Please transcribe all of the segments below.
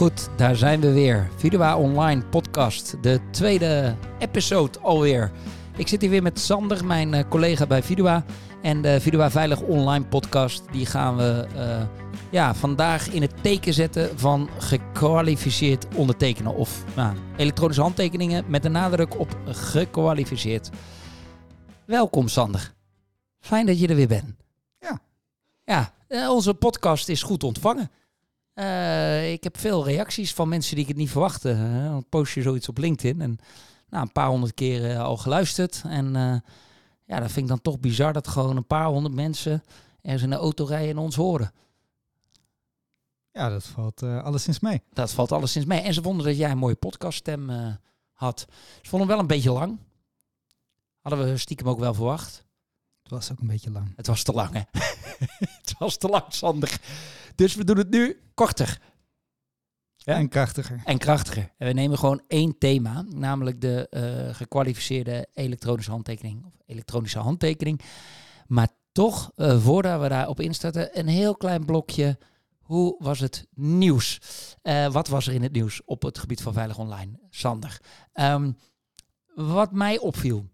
Goed, daar zijn we weer. Vidua Online podcast, de tweede episode alweer. Ik zit hier weer met Sander, mijn eh, collega bij Vidua. En de Vidua Veilig Online podcast, die gaan we uh, ja, vandaag in het teken zetten van gekwalificeerd ondertekenen. Of nou, elektronische handtekeningen met een nadruk op gekwalificeerd. Welkom Sander. Fijn dat je er weer bent. Ja. Ja, eh, onze podcast is goed ontvangen. Uh, ik heb veel reacties van mensen die ik het niet verwachtte. Uh, dan post je zoiets op LinkedIn en nou, een paar honderd keer uh, al geluisterd. En ja, dat vind ik dan toch bizar dat gewoon een paar honderd mensen ergens in de auto rijden en ons horen. Ja, dat valt alleszins mee. Dat valt alleszins mee. En ze vonden dat jij een mooie podcaststem had. Ze vonden hem wel een beetje lang. Hadden we stiekem ook wel verwacht. Het was ook een beetje lang. Het was te lang, hè? het was te lang, Sander. Dus we doen het nu korter. Ja? En krachtiger. En krachtiger. En we nemen gewoon één thema, namelijk de uh, gekwalificeerde elektronische handtekening. Of elektronische handtekening. Maar toch, uh, voordat we daarop instarten, een heel klein blokje. Hoe was het nieuws? Uh, wat was er in het nieuws op het gebied van veilig online? Sander. Um, wat mij opviel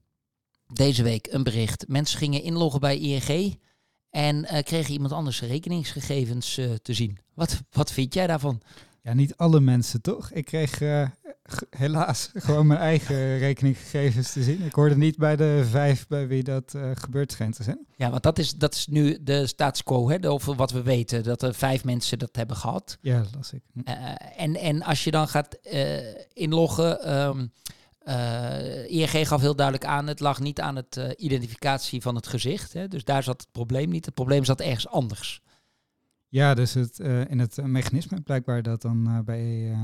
deze week, een bericht. Mensen gingen inloggen bij ING. En uh, kregen iemand anders rekeningsgegevens uh, te zien. Wat, wat vind jij daarvan? Ja, niet alle mensen toch? Ik kreeg uh, helaas gewoon mijn eigen rekeninggegevens te zien. Ik hoorde niet bij de vijf bij wie dat gebeurd schijnt te zijn. Ja, want dat is, dat is nu de status quo, hè, over wat we weten. Dat er vijf mensen dat hebben gehad. Ja, dat las ik. Hm. en, en als je dan gaat inloggen... Um, uh, ING gaf heel duidelijk aan, het lag niet aan het uh, identificatie van het gezicht. Hè, dus daar zat het probleem niet. Het probleem zat ergens anders. Ja, dus het, uh, in het mechanisme blijkbaar dat dan bij,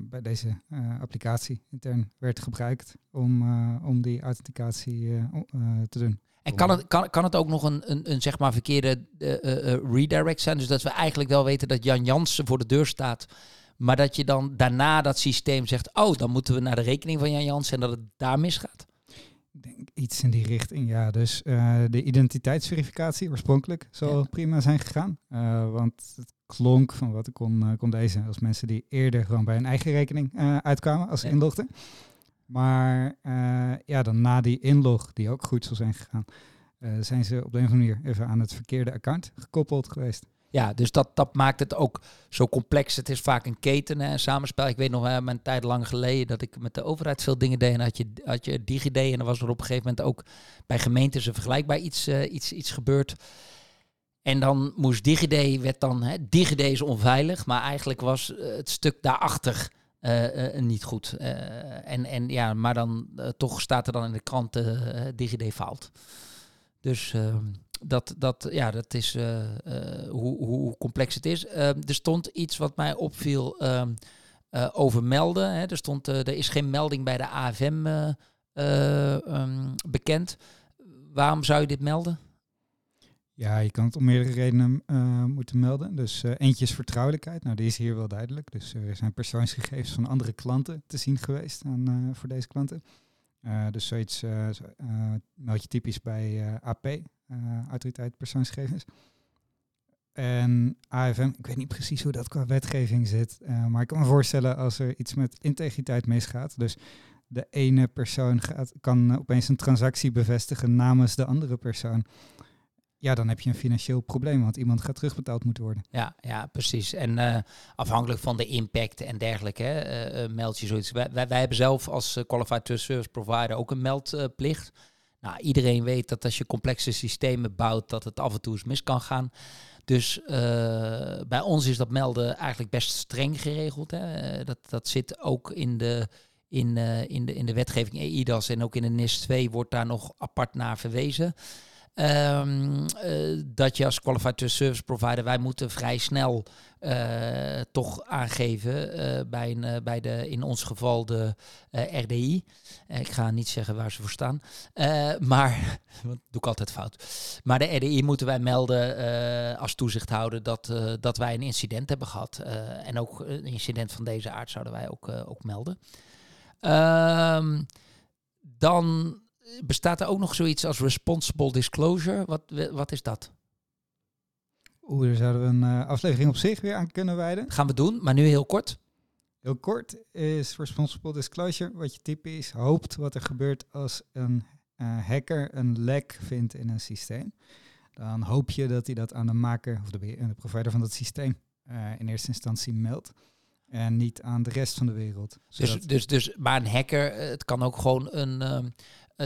bij deze applicatie intern werd gebruikt om, om die authenticatie te doen. En kan het, kan, kan het ook nog een, een, een zeg maar verkeerde redirect zijn? Dus dat we eigenlijk wel weten dat Jan Jansen voor de deur staat maar dat je dan daarna dat systeem zegt, oh, dan moeten we naar de rekening van Jan Jans en dat het daar misgaat? Ik denk iets in die richting, ja. Dus uh, de identiteitsverificatie oorspronkelijk ja. prima zijn gegaan. Uh, want het klonk van wat ik kon, uh, kon lezen als mensen die eerder gewoon bij een eigen rekening uitkwamen als ze ja. inlogden. Maar ja, dan na die inlog, die ook goed zal zijn gegaan, zijn ze op de een of andere manier even aan het verkeerde account gekoppeld geweest. Ja, dus dat, dat maakt het ook zo complex. Het is vaak een keten, een samenspel. Ik weet nog uh, mijn tijd lang geleden dat ik met de overheid veel dingen deed. En had je, had je DigiD en dan was er op een gegeven moment ook bij gemeentes een vergelijkbaar iets, uh, iets, iets gebeurd. En dan moest DigiD, werd dan, hè, DigiD is onveilig, maar eigenlijk was uh, het stuk daarachter uh, niet goed. en, en ja, maar dan toch staat er dan in de krant DigiD faalt. Dus ehm, dat, dat, ja, dat is uh, uh, hoe, hoe complex het is. Uh, er stond iets wat mij opviel um, over melden. Hè. Er, stond, er is geen melding bij de AFM um, bekend. Waarom zou je dit melden? Ja, je kan het om meerdere redenen moeten melden. Dus eentje is vertrouwelijkheid. Nou, die is hier wel duidelijk. Dus er zijn persoonsgegevens van andere klanten te zien geweest aan, voor deze klanten. dus zoiets meld je typisch bij AP, autoriteit persoonsgegevens. En AFM, ik weet niet precies hoe dat qua wetgeving zit, uh, maar ik kan me voorstellen als er iets met integriteit misgaat. Dus de ene persoon gaat, kan opeens een transactie bevestigen namens de andere persoon. Ja, dan heb je een financieel probleem, want iemand gaat terugbetaald moeten worden. Ja, ja precies. En uh, afhankelijk van de impact en dergelijke, meld je zoiets. Wij, wij, hebben zelf als Qualified Service Provider ook een meldplicht. Nou, iedereen weet dat als je complexe systemen bouwt, dat het af en toe eens mis kan gaan. Dus uh, bij ons is dat melden eigenlijk best streng geregeld. Hè. Dat, dat zit ook in de, in, uh, in, de, in de wetgeving EIDAS en ook in de NIS 2 wordt daar nog apart naar verwezen. Um, dat je als Qualified Service Provider, wij moeten vrij snel uh, toch aangeven uh, bij, een, bij de, in ons geval de RDI. ik ga niet zeggen waar ze voor staan, maar dat doe ik altijd fout. Maar de RDI moeten wij melden als toezichthouder dat, dat wij een incident hebben gehad. en ook een incident van deze aard zouden wij ook, ook melden. Um, dan bestaat er ook nog zoiets als responsible disclosure. Wat, wat is dat? Oeh, daar zouden we een uh, aflevering op zich weer aan kunnen wijden. Gaan we doen, maar nu heel kort. Heel kort is responsible disclosure wat je typisch hoopt wat er gebeurt als een uh, hacker een lek vindt in een systeem. Dan hoop je dat hij dat aan de maker of de, de provider van dat systeem uh, in eerste instantie meldt. En niet aan de rest van de wereld. Dus, dus, dus, maar een hacker, het kan ook gewoon een. Uh,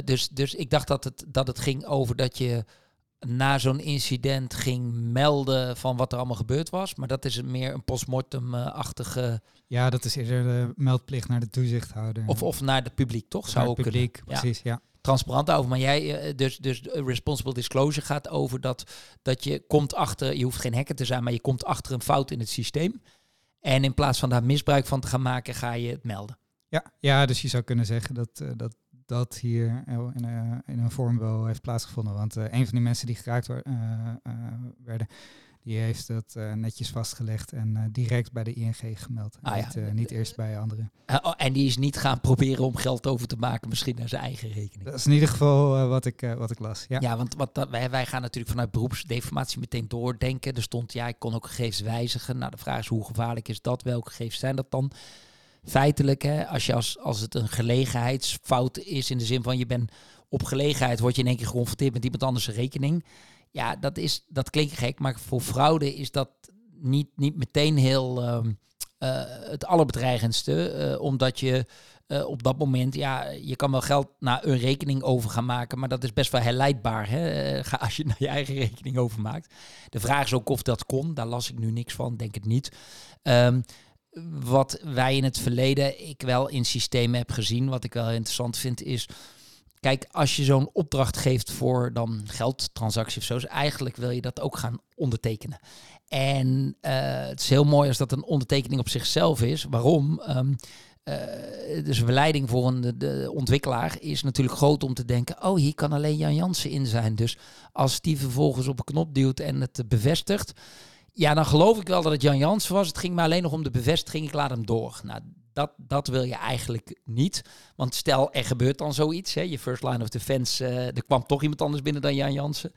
dus, dus ik dacht dat het, dat het ging over dat je na zo'n incident ging melden van wat er allemaal gebeurd was. Maar dat is meer een postmortem-achtige... Ja, dat is eerder de meldplicht naar de toezichthouder. Of, of naar het publiek, toch? Zou ook publiek, kunnen. precies, ja. Transparant over. Maar jij, eh, dus, dus responsible disclosure gaat over dat, dat je komt achter... Je hoeft geen hacker te zijn, maar je komt achter een fout in het systeem. En in plaats van daar misbruik van te gaan maken, ga je het melden. Ja, ja dus je zou kunnen zeggen dat, uh, dat dat hier in, uh, in een vorm wel heeft plaatsgevonden. Want uh, een van die mensen die geraakt uh, werden, die heeft dat netjes vastgelegd en direct bij de ING gemeld. Ah, niet, ja. niet eerst bij anderen. Oh, en die is niet gaan proberen om geld over te maken, misschien naar zijn eigen rekening. Dat is in ieder geval wat, ik, wat ik las. Ja, ja want wat, wij, wij gaan natuurlijk vanuit beroepsdeformatie meteen doordenken. Er stond, ja, ik kon ook gegevens wijzigen. Nou, de vraag is, hoe gevaarlijk is dat? Welke gegevens zijn dat dan? Feitelijk, hè, als, je als, als het een gelegenheidsfout is in de zin van je bent op gelegenheid, word je in één keer geconfronteerd met iemand anders rekening. Ja, dat, is, dat klinkt gek, maar voor fraude is dat niet, niet meteen heel uh, uh, het allerbedreigendste. Uh, omdat je uh, op dat moment, ja, je kan wel geld naar een rekening over gaan maken, maar dat is best wel herleidbaar hè, als je naar je eigen rekening overmaakt. De vraag is ook of dat kon, daar las ik nu niks van, denk het niet. Um, wat wij in het verleden ik wel in systemen heb gezien, wat ik wel interessant vind, is. Kijk, als je zo'n opdracht geeft voor dan geldtransactie of zo, eigenlijk wil je dat ook gaan ondertekenen. En uh, het is heel mooi als dat een ondertekening op zichzelf is. Waarom? Um, uh, dus verleiding voor een, de, ontwikkelaar is natuurlijk groot om te denken: oh, hier kan alleen Jan Jansen in zijn. Dus als die vervolgens op een knop duwt en het bevestigt, ja, dan geloof ik wel dat het Jan Jansen was. Het ging maar alleen nog om de bevestiging. Ik laat hem door. Nou, dat, dat wil je eigenlijk niet. Want stel, er gebeurt dan zoiets. Hè, je first line of defense, uh, er kwam toch iemand anders binnen dan Jan Jansen.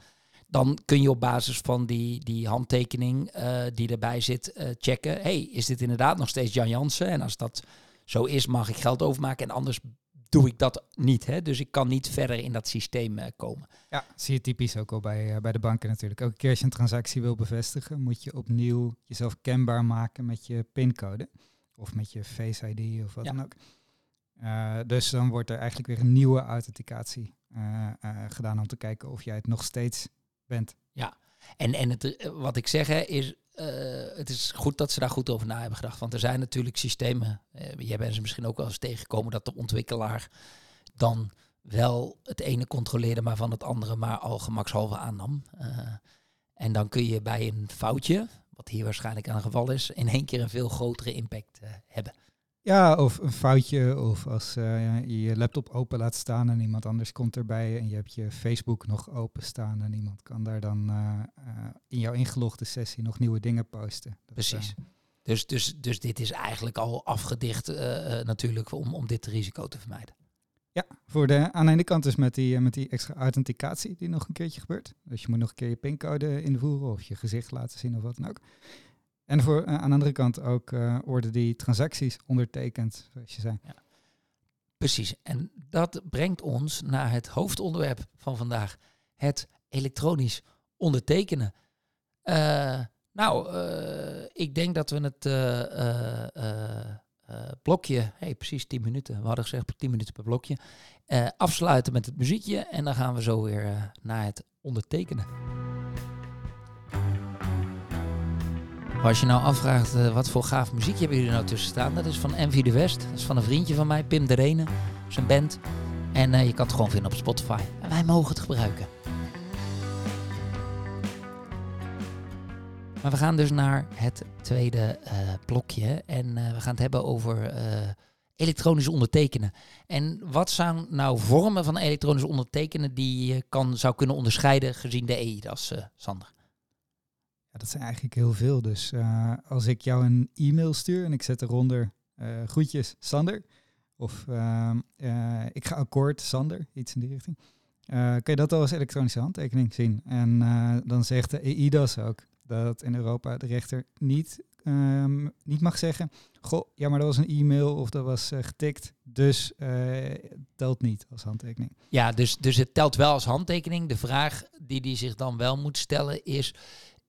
Dan kun je op basis van die, die handtekening uh, die erbij zit uh, checken. hey, is dit inderdaad nog steeds Jan Jansen? En als dat zo is, mag ik geld overmaken. En anders doe ik dat niet. Hè? Dus ik kan niet verder in dat systeem uh, komen. Ja, zie je typisch ook al bij, uh, bij de banken natuurlijk. Elke keer als je een transactie wil bevestigen, moet je opnieuw jezelf kenbaar maken met je pincode. Of met je Face ID of wat dan ook. Uh, dus dan wordt er eigenlijk weer een nieuwe authenticatie gedaan om te kijken of jij het nog steeds bent. Ja, en, en het, wat ik zeg hè, is, uh, het is goed dat ze daar goed over na hebben gedacht. Want er zijn natuurlijk systemen, uh, jij bent ze misschien ook wel eens tegengekomen, dat de ontwikkelaar dan wel het ene controleerde, maar van het andere maar al gemakshalve aannam. Uh, en dan kun je bij een foutje, wat hier waarschijnlijk aan het geval is, in één keer een veel grotere impact hebben. Ja, of een foutje, of als uh, je je laptop open laat staan en iemand anders komt erbij en je hebt je Facebook nog open staan en iemand kan daar dan uh, uh, in jouw ingelogde sessie nog nieuwe dingen posten. Dat, Precies. dus, dus, dus dit is eigenlijk al afgedicht natuurlijk om, om dit risico te vermijden. Ja, voor de, aan de ene kant dus met die, met die extra authenticatie die nog een keertje gebeurt. Dus je moet nog een keer je pincode invoeren of je gezicht laten zien of wat dan ook. En voor, uh, aan de andere kant ook uh, worden die transacties ondertekend, zoals je zei. Ja. Precies. En dat brengt ons naar het hoofdonderwerp van vandaag. Het elektronisch ondertekenen. Uh, nou, ik denk dat we het blokje, hey, precies 10 minuten, we hadden gezegd 10 minuten per blokje, afsluiten met het muziekje. En dan gaan we zo weer naar het ondertekenen. Als je nou afvraagt uh, wat voor gaaf muziek hebben jullie nou tussen staan, dat is van Envy de West. Dat is van een vriendje van mij, Pim de Rene, zijn band. En uh, je kan het gewoon vinden op Spotify. En wij mogen het gebruiken. Maar we gaan dus naar het tweede uh, blokje. En we gaan het hebben over elektronisch ondertekenen. En wat zijn nou vormen van elektronisch ondertekenen die je kan, zou kunnen onderscheiden gezien de EIDAS, Sander? Dat zijn eigenlijk heel veel. Dus uh, als ik jou een e-mail stuur en ik zet eronder uh, groetjes Sander. Of uh, ik ga akkoord Sander, iets in die richting. kun je dat al als elektronische handtekening zien. En dan zegt de EIDAS ook, dat in Europa de rechter niet, ehm, niet mag zeggen, goh, ja, maar dat was een e-mail of dat was eh, getikt, dus uh, telt niet als handtekening. Ja, dus, dus het telt wel als handtekening. De vraag die die zich dan wel moet stellen is,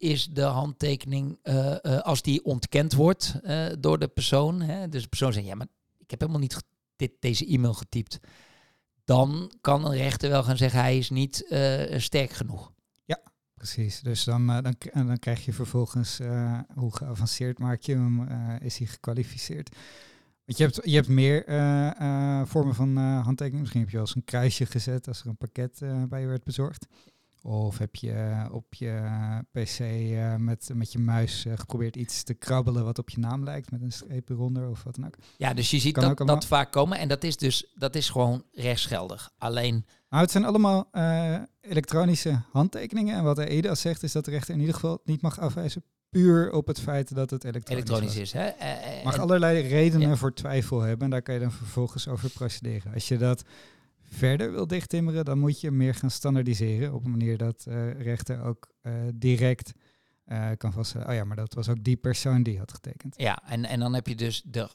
is de handtekening, uh, als die ontkend wordt door de persoon, hè, dus de persoon zegt, ja, maar ik heb helemaal niet dit, deze e-mail getypt, dan kan een rechter wel gaan zeggen, hij is niet sterk genoeg. Precies, dus dan, dan, dan krijg je vervolgens hoe geavanceerd maak je hem, is hij gekwalificeerd. Want je hebt, je hebt meer vormen van handtekening. Misschien heb je wel eens een kruisje gezet als er een pakket bij je werd bezorgd. Of heb je op je pc met, met je muis geprobeerd iets te krabbelen wat op je naam lijkt, met een streep eronder of wat dan ook. Ja, dus je ziet dat, dat vaak komen en dat is dus dat is gewoon rechtsgeldig. Alleen nou, het zijn allemaal uh, elektronische handtekeningen. En wat de EDA zegt is dat de rechter in ieder geval niet mag afwijzen puur op het feit dat het elektronisch, elektronisch is. Hè? Uh, mag allerlei redenen voor twijfel hebben en daar kan je dan vervolgens over procederen. Als je dat verder wil dichttimmeren, dan moet je meer gaan standaardiseren op een manier dat uh, rechter ook direct uh, kan vaststellen, oh ja, maar dat was ook die persoon die had getekend. Ja, en, en dan heb je dus de,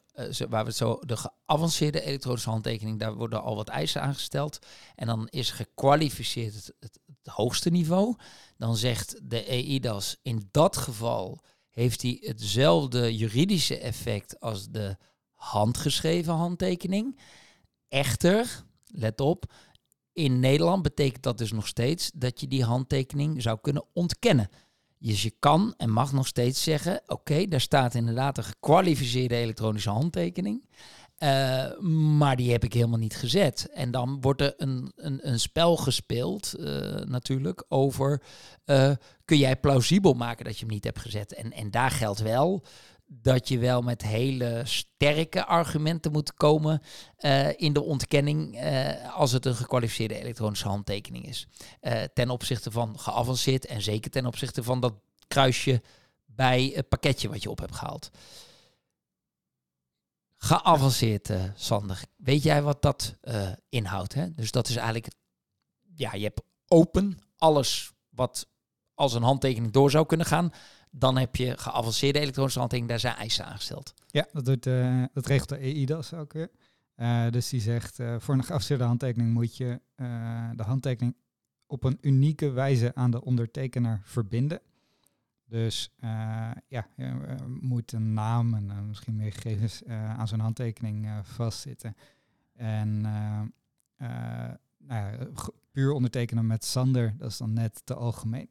waar we het zo, de geavanceerde elektronische handtekening, daar worden al wat eisen aangesteld. En dan is gekwalificeerd het, het, hoogste niveau. Dan zegt de EIDAS, in dat geval heeft hij hetzelfde juridische effect als de handgeschreven handtekening. Echter, let op, in Nederland betekent dat dus nog steeds dat je die handtekening zou kunnen ontkennen. Dus je kan en mag nog steeds zeggen: oké, daar staat inderdaad een gekwalificeerde elektronische handtekening. Uh, maar die heb ik helemaal niet gezet. En dan wordt er een, een, een spel gespeeld, uh, natuurlijk, over uh, kun jij plausibel maken dat je hem niet hebt gezet. En, en daar geldt wel dat je wel met hele sterke argumenten moet komen uh, in de ontkenning uh, als het een gekwalificeerde elektronische handtekening is. Uh, ten opzichte van geavanceerd en zeker ten opzichte van dat kruisje bij het pakketje wat je op hebt gehaald. Geavanceerd, Sander. Weet jij wat dat inhoudt? Hè? Dus dat is eigenlijk, ja, je hebt open alles wat als een handtekening door zou kunnen gaan dan heb je geavanceerde elektronische handtekening, daar zijn eisen aangesteld. Ja, dat, doet, uh, dat regelt de EIDAS ook weer. Uh, dus die zegt, uh, voor een geavanceerde handtekening moet je de handtekening op een unieke wijze aan de ondertekenaar verbinden. Dus ja, je moet een naam en misschien meer gegevens aan zo'n handtekening vastzitten. En nou ja, puur ondertekenen met Sander, dat is dan net te algemeen.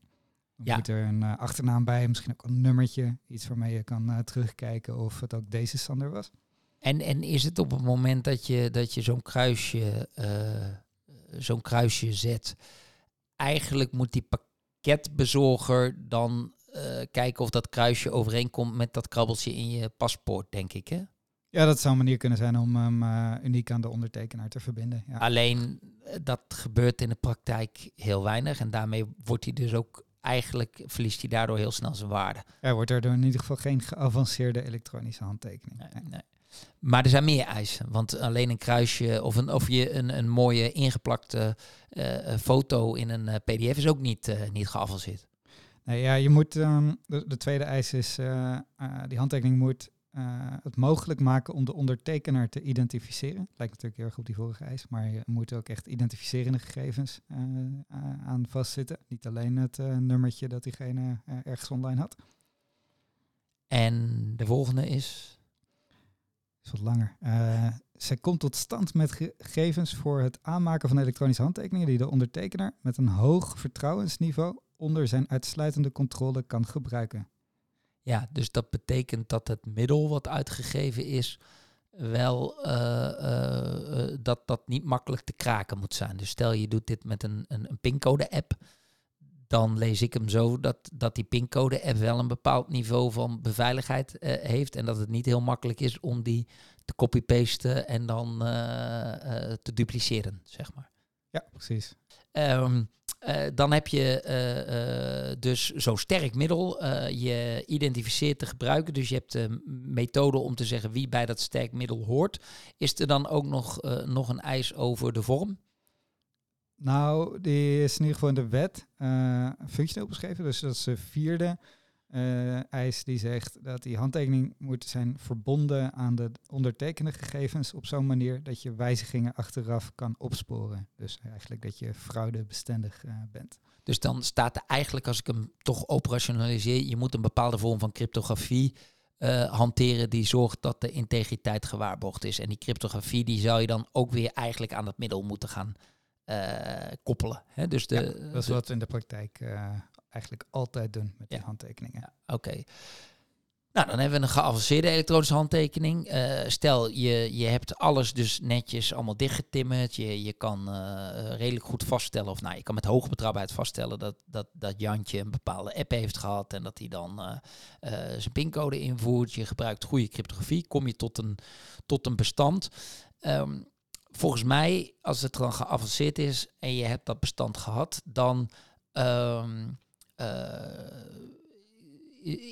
Dan ja. moet er een uh, achternaam bij, misschien ook een nummertje, iets waarmee je kan uh, terugkijken of het ook deze Sander was. En, en is het op het moment dat je, dat je zo'n kruisje, uh, zo'n kruisje zet, eigenlijk moet die pakketbezorger dan kijken of dat kruisje overeenkomt met dat krabbeltje in je paspoort, denk ik, hè? Ja, dat zou een manier kunnen zijn om hem uniek aan de ondertekenaar te verbinden. Ja. Alleen dat gebeurt in de praktijk heel weinig en daarmee wordt hij dus ook eigenlijk verliest hij daardoor heel snel zijn waarde. Er wordt er in ieder geval geen geavanceerde elektronische handtekening. Nee, nee. Maar er zijn meer eisen, want alleen een kruisje of, een, of je een, een mooie ingeplakte uh, foto in een uh, PDF is ook niet, uh, niet geavanceerd. Nee, ja, je moet, um, de, de, tweede eis is, die handtekening moet uh, het mogelijk maken om de ondertekenaar te identificeren. Lijkt natuurlijk heel erg op die vorige eis, maar je moet ook echt identificerende gegevens uh, aan vastzitten. Niet alleen het uh, nummertje dat diegene ergens online had. En de volgende is? Is wat langer. zij komt tot stand met gegevens voor het aanmaken van elektronische handtekeningen die de ondertekenaar met een hoog vertrouwensniveau onder zijn uitsluitende controle kan gebruiken. Ja, dus dat betekent dat het middel wat uitgegeven is, wel uh, uh, dat dat niet makkelijk te kraken moet zijn. Dus stel je doet dit met een, een, een pincode-app, dan lees ik hem zo dat, dat die pincode-app wel een bepaald niveau van beveiligheid heeft en dat het niet heel makkelijk is om die te copy-pasten en dan te dupliceren, zeg maar. Ja, precies. Um, uh, dan heb je uh, uh, dus zo'n sterk middel. je identificeert te gebruiken. Dus je hebt de methode om te zeggen wie bij dat sterk middel hoort. Is er dan ook nog, nog een eis over de vorm? Nou, die is in ieder geval in de wet functioneel beschreven. Dus dat is de vierde eh, eis die zegt dat die handtekening moet zijn verbonden aan de ondertekende gegevens op zo'n manier dat je wijzigingen achteraf kan opsporen. Dus eigenlijk dat je fraudebestendig uh, bent. Dus dan staat er eigenlijk, als ik hem toch operationaliseer, je moet een bepaalde vorm van cryptografie uh, hanteren die zorgt dat de integriteit gewaarborgd is. En die cryptografie die zou je dan ook weer eigenlijk aan dat middel moeten gaan koppelen. Hè? Dus de, dat is wat we in de praktijk eigenlijk altijd doen met die handtekeningen. Ja, Oké. Nou, dan hebben we een geavanceerde elektronische handtekening. Uh, stel, je, je hebt alles dus netjes allemaal dichtgetimmerd. Je, je kan uh, redelijk goed vaststellen, of nou, je kan met hoge betrouwbaarheid vaststellen dat, dat, dat Jantje een bepaalde app heeft gehad en dat hij dan uh, zijn pincode invoert. Je gebruikt goede cryptografie, kom je tot een, tot een bestand. Um, volgens mij, als het dan geavanceerd is en je hebt dat bestand gehad, dan um, uh,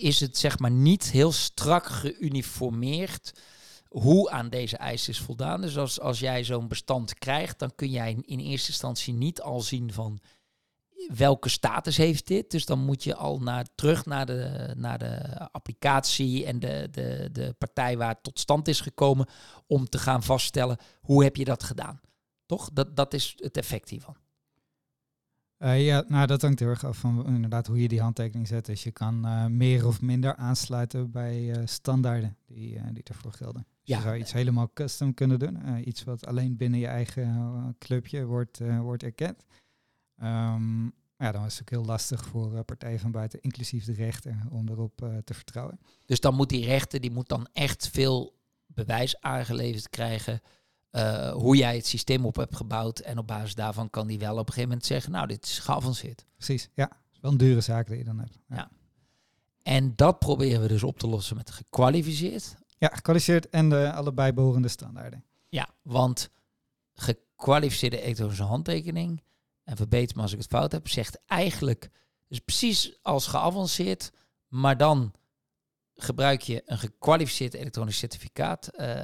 is het zeg maar niet heel strak geuniformeerd hoe aan deze eisen is voldaan. Dus als, als jij zo'n bestand krijgt, dan kun jij in eerste instantie niet al zien van welke status heeft dit. Dus dan moet je al naar, terug naar de, naar de applicatie en de, de, de partij waar het tot stand is gekomen om te gaan vaststellen hoe heb je dat gedaan. Toch? Dat, dat is het effect hiervan. Uh, ja, nou dat hangt heel erg af van inderdaad hoe je die handtekening zet. Dus je kan uh, meer of minder aansluiten bij uh, standaarden die, die ervoor gelden. Dus ja. Je zou iets helemaal custom kunnen doen. iets wat alleen binnen je eigen clubje wordt, wordt erkend. Um, ja, dan is het ook heel lastig voor partijen van buiten, inclusief de rechter, om erop te vertrouwen. Dus dan moet die rechter, die moet dan echt veel bewijs aangeleverd krijgen uh, hoe jij het systeem op hebt gebouwd. En op basis daarvan kan die wel op een gegeven moment zeggen, nou, dit is geavanceerd. Precies, ja. Het is wel een dure zaak die je dan hebt. Ja. En dat proberen we dus op te lossen met gekwalificeerd. Ja, gekwalificeerd en de allebei behorende standaarden. Ja, want gekwalificeerde elektronische handtekening, en verbeter me als ik het fout heb, zegt eigenlijk, dus precies als geavanceerd, maar dan gebruik je een gekwalificeerd elektronisch certificaat uh,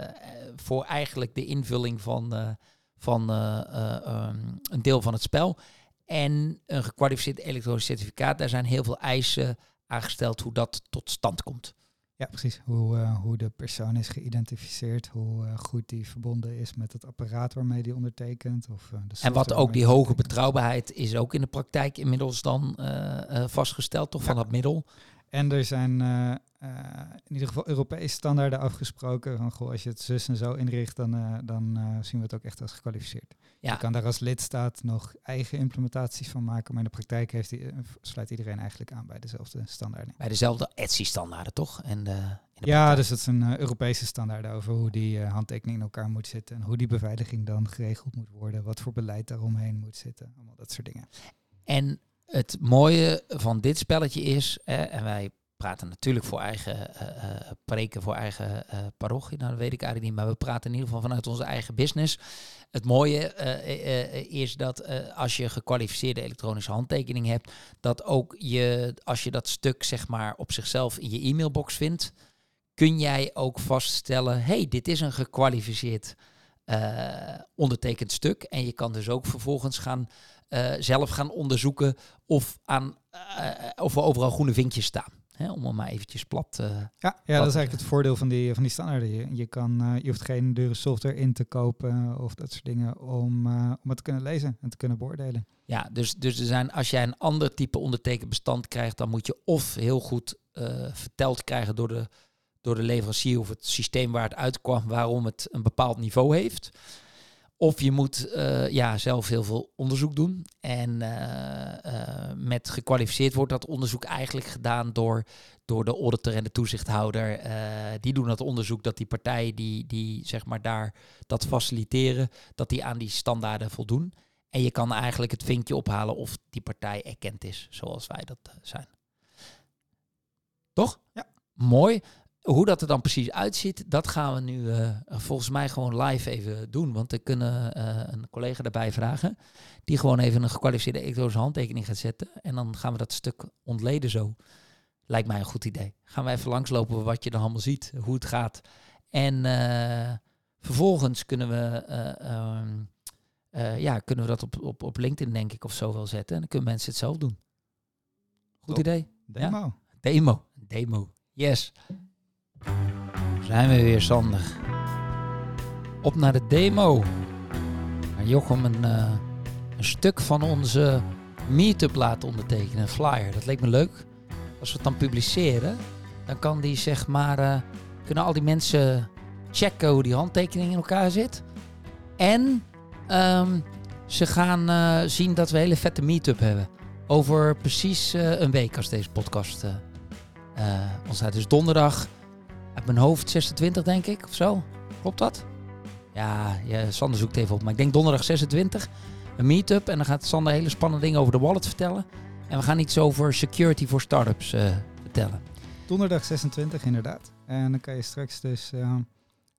voor eigenlijk de invulling van, uh, van uh, um, een deel van het spel. En een gekwalificeerd elektronisch certificaat, daar zijn heel veel eisen aangesteld hoe dat tot stand komt. Ja, precies. Hoe, hoe de persoon is geïdentificeerd, hoe goed die verbonden is met het apparaat waarmee die ondertekent. Of, de en wat ook die hoge betrouwbaarheid is ook in de praktijk inmiddels dan vastgesteld, toch, van dat middel. En er zijn uh, in ieder geval Europese standaarden afgesproken. Van goh, als je het zus en zo inricht, dan, uh, dan zien we het ook echt als gekwalificeerd. Ja. Je kan daar als lidstaat nog eigen implementaties van maken, maar in de praktijk heeft die, sluit iedereen eigenlijk aan bij dezelfde standaarden. Bij dezelfde ETSI-standaarden, toch? En de, ja, dus dat is een Europese standaard over hoe die handtekening in elkaar moet zitten en hoe die beveiliging dan geregeld moet worden, wat voor beleid daaromheen moet zitten, allemaal dat soort dingen. En het mooie van dit spelletje is, en wij praten natuurlijk voor eigen uh, preken, voor eigen uh, parochie. Nou, weet ik eigenlijk niet, maar we praten in ieder geval vanuit onze eigen business. Het mooie is dat als je gekwalificeerde elektronische handtekening hebt, dat ook je, als je dat stuk zeg maar op zichzelf in je e-mailbox vindt, kun jij ook vaststellen, hey, dit is een gekwalificeerd ondertekend stuk. En je kan dus ook vervolgens gaan zelf gaan onderzoeken of, aan, of er overal groene vinkjes staan. Hè, om hem maar eventjes plat uh, Ja, ja dat is eigenlijk het voordeel van die, van die standaarden. Je, je, kan, je hoeft geen dure software in te kopen of dat soort dingen om, om het te kunnen lezen en te kunnen beoordelen. Ja, dus, dus er zijn, als jij een ander type ondertekend bestand krijgt, dan moet je of heel goed verteld krijgen door de, door de leverancier of het systeem waar het uitkwam, waarom het een bepaald niveau heeft. Of je moet uh, ja, zelf heel veel onderzoek doen. En uh, uh, met gekwalificeerd wordt dat onderzoek eigenlijk gedaan door, door de auditor en de toezichthouder. die doen dat onderzoek dat die partijen die, die zeg maar daar dat faciliteren, dat die aan die standaarden voldoen. En je kan eigenlijk het vinkje ophalen of die partij erkend is, zoals wij dat zijn. Toch? Ja. Mooi. Hoe dat er dan precies uitziet, dat gaan we nu uh, volgens mij gewoon live even doen. Want we kunnen uh, een collega daarbij vragen. Die gewoon even een gekwalificeerde elektronische handtekening gaat zetten. En dan gaan we dat stuk ontleden zo. Lijkt mij een goed idee. Gaan we even langslopen wat je dan allemaal ziet, hoe het gaat. En uh, vervolgens kunnen we, ehm, ja, kunnen we dat op, op, op LinkedIn denk ik of zo wel zetten. En dan kunnen mensen het zelf doen. Goed idee. Demo. Ja? Demo. Demo. Yes. Zijn we weer, Sander. Op naar de demo. Jochem een, uh, een stuk van onze meetup laten ondertekenen. Een flyer. Dat leek me leuk. Als we het dan publiceren, dan kan die zeg maar... Uh, kunnen al die mensen checken hoe die handtekening in elkaar zit. En um, ze gaan uh, zien dat we een hele vette meetup hebben. Over precies een week als deze podcast uh, ons uit. Dus donderdag uit mijn hoofd 26 denk ik of zo. Klopt dat? Ja, Sander zoekt even op. Maar ik denk donderdag 26 een meetup. En dan gaat Sander hele spannende dingen over de wallet vertellen. En we gaan iets over security voor startups vertellen. Donderdag 26 inderdaad. En dan kan je straks dus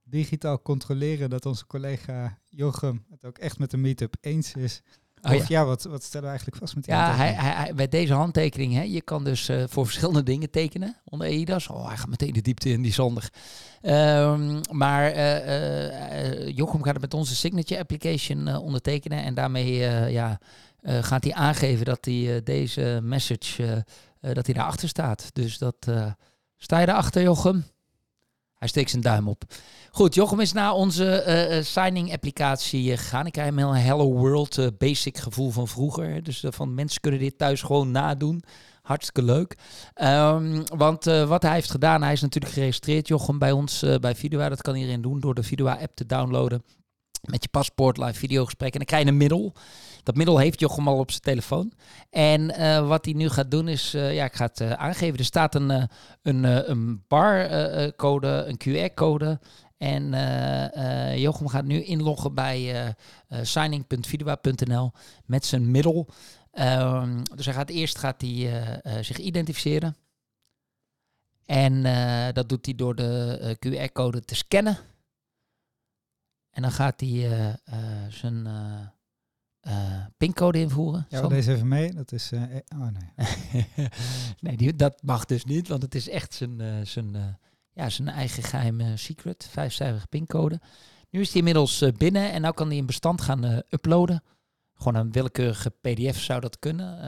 digitaal controleren dat onze collega Jochem het ook echt met de meetup eens is. Oh, of ja, wat, wat stellen we eigenlijk vast met die Ja, hij, hij, bij deze handtekening, hè, je kan dus uh, voor verschillende dingen tekenen onder EIDAS. Oh, hij gaat meteen de diepte in, die zondig. Um, maar uh, uh, Jochem gaat het met onze signature application ondertekenen. En daarmee ja, gaat hij aangeven dat hij deze message, dat hij daarachter staat. Dus dat, sta je daarachter Jochem? Hij steekt zijn duim op. Goed, Jochem is naar onze uh, signing applicatie gegaan. Ik hem een Hello World basic gevoel van vroeger. Dus van mensen kunnen dit thuis gewoon nadoen. Hartstikke leuk. Um, want wat hij heeft gedaan, hij is natuurlijk geregistreerd, Jochem, bij ons bij Vidua. Dat kan iedereen doen door de Vidua-app te downloaden. Met je paspoort, live videogesprek. En dan krijg je een middel. Dat middel heeft Jochem al op zijn telefoon. En uh, wat hij nu gaat doen is, uh, ja, ik ga het uh, aangeven. Er staat een, een, een barcode, een QR-code. En Jochem gaat nu inloggen bij signing.vidua.nl met zijn middel. Ehm, dus hij gaat eerst gaat hij, zich identificeren. En dat doet hij door de QR-code te scannen. En dan gaat hij zijn uh, pincode invoeren. Ja, deze even mee. Dat is. Uh, oh nee. nee, die, dat mag dus niet, want het is echt zijn, uh, zijn, ja, zijn eigen geheime secret. Vijfcijferige pincode. Nu is hij inmiddels binnen en nu kan hij een bestand gaan uploaden. Gewoon een willekeurige PDF zou dat kunnen.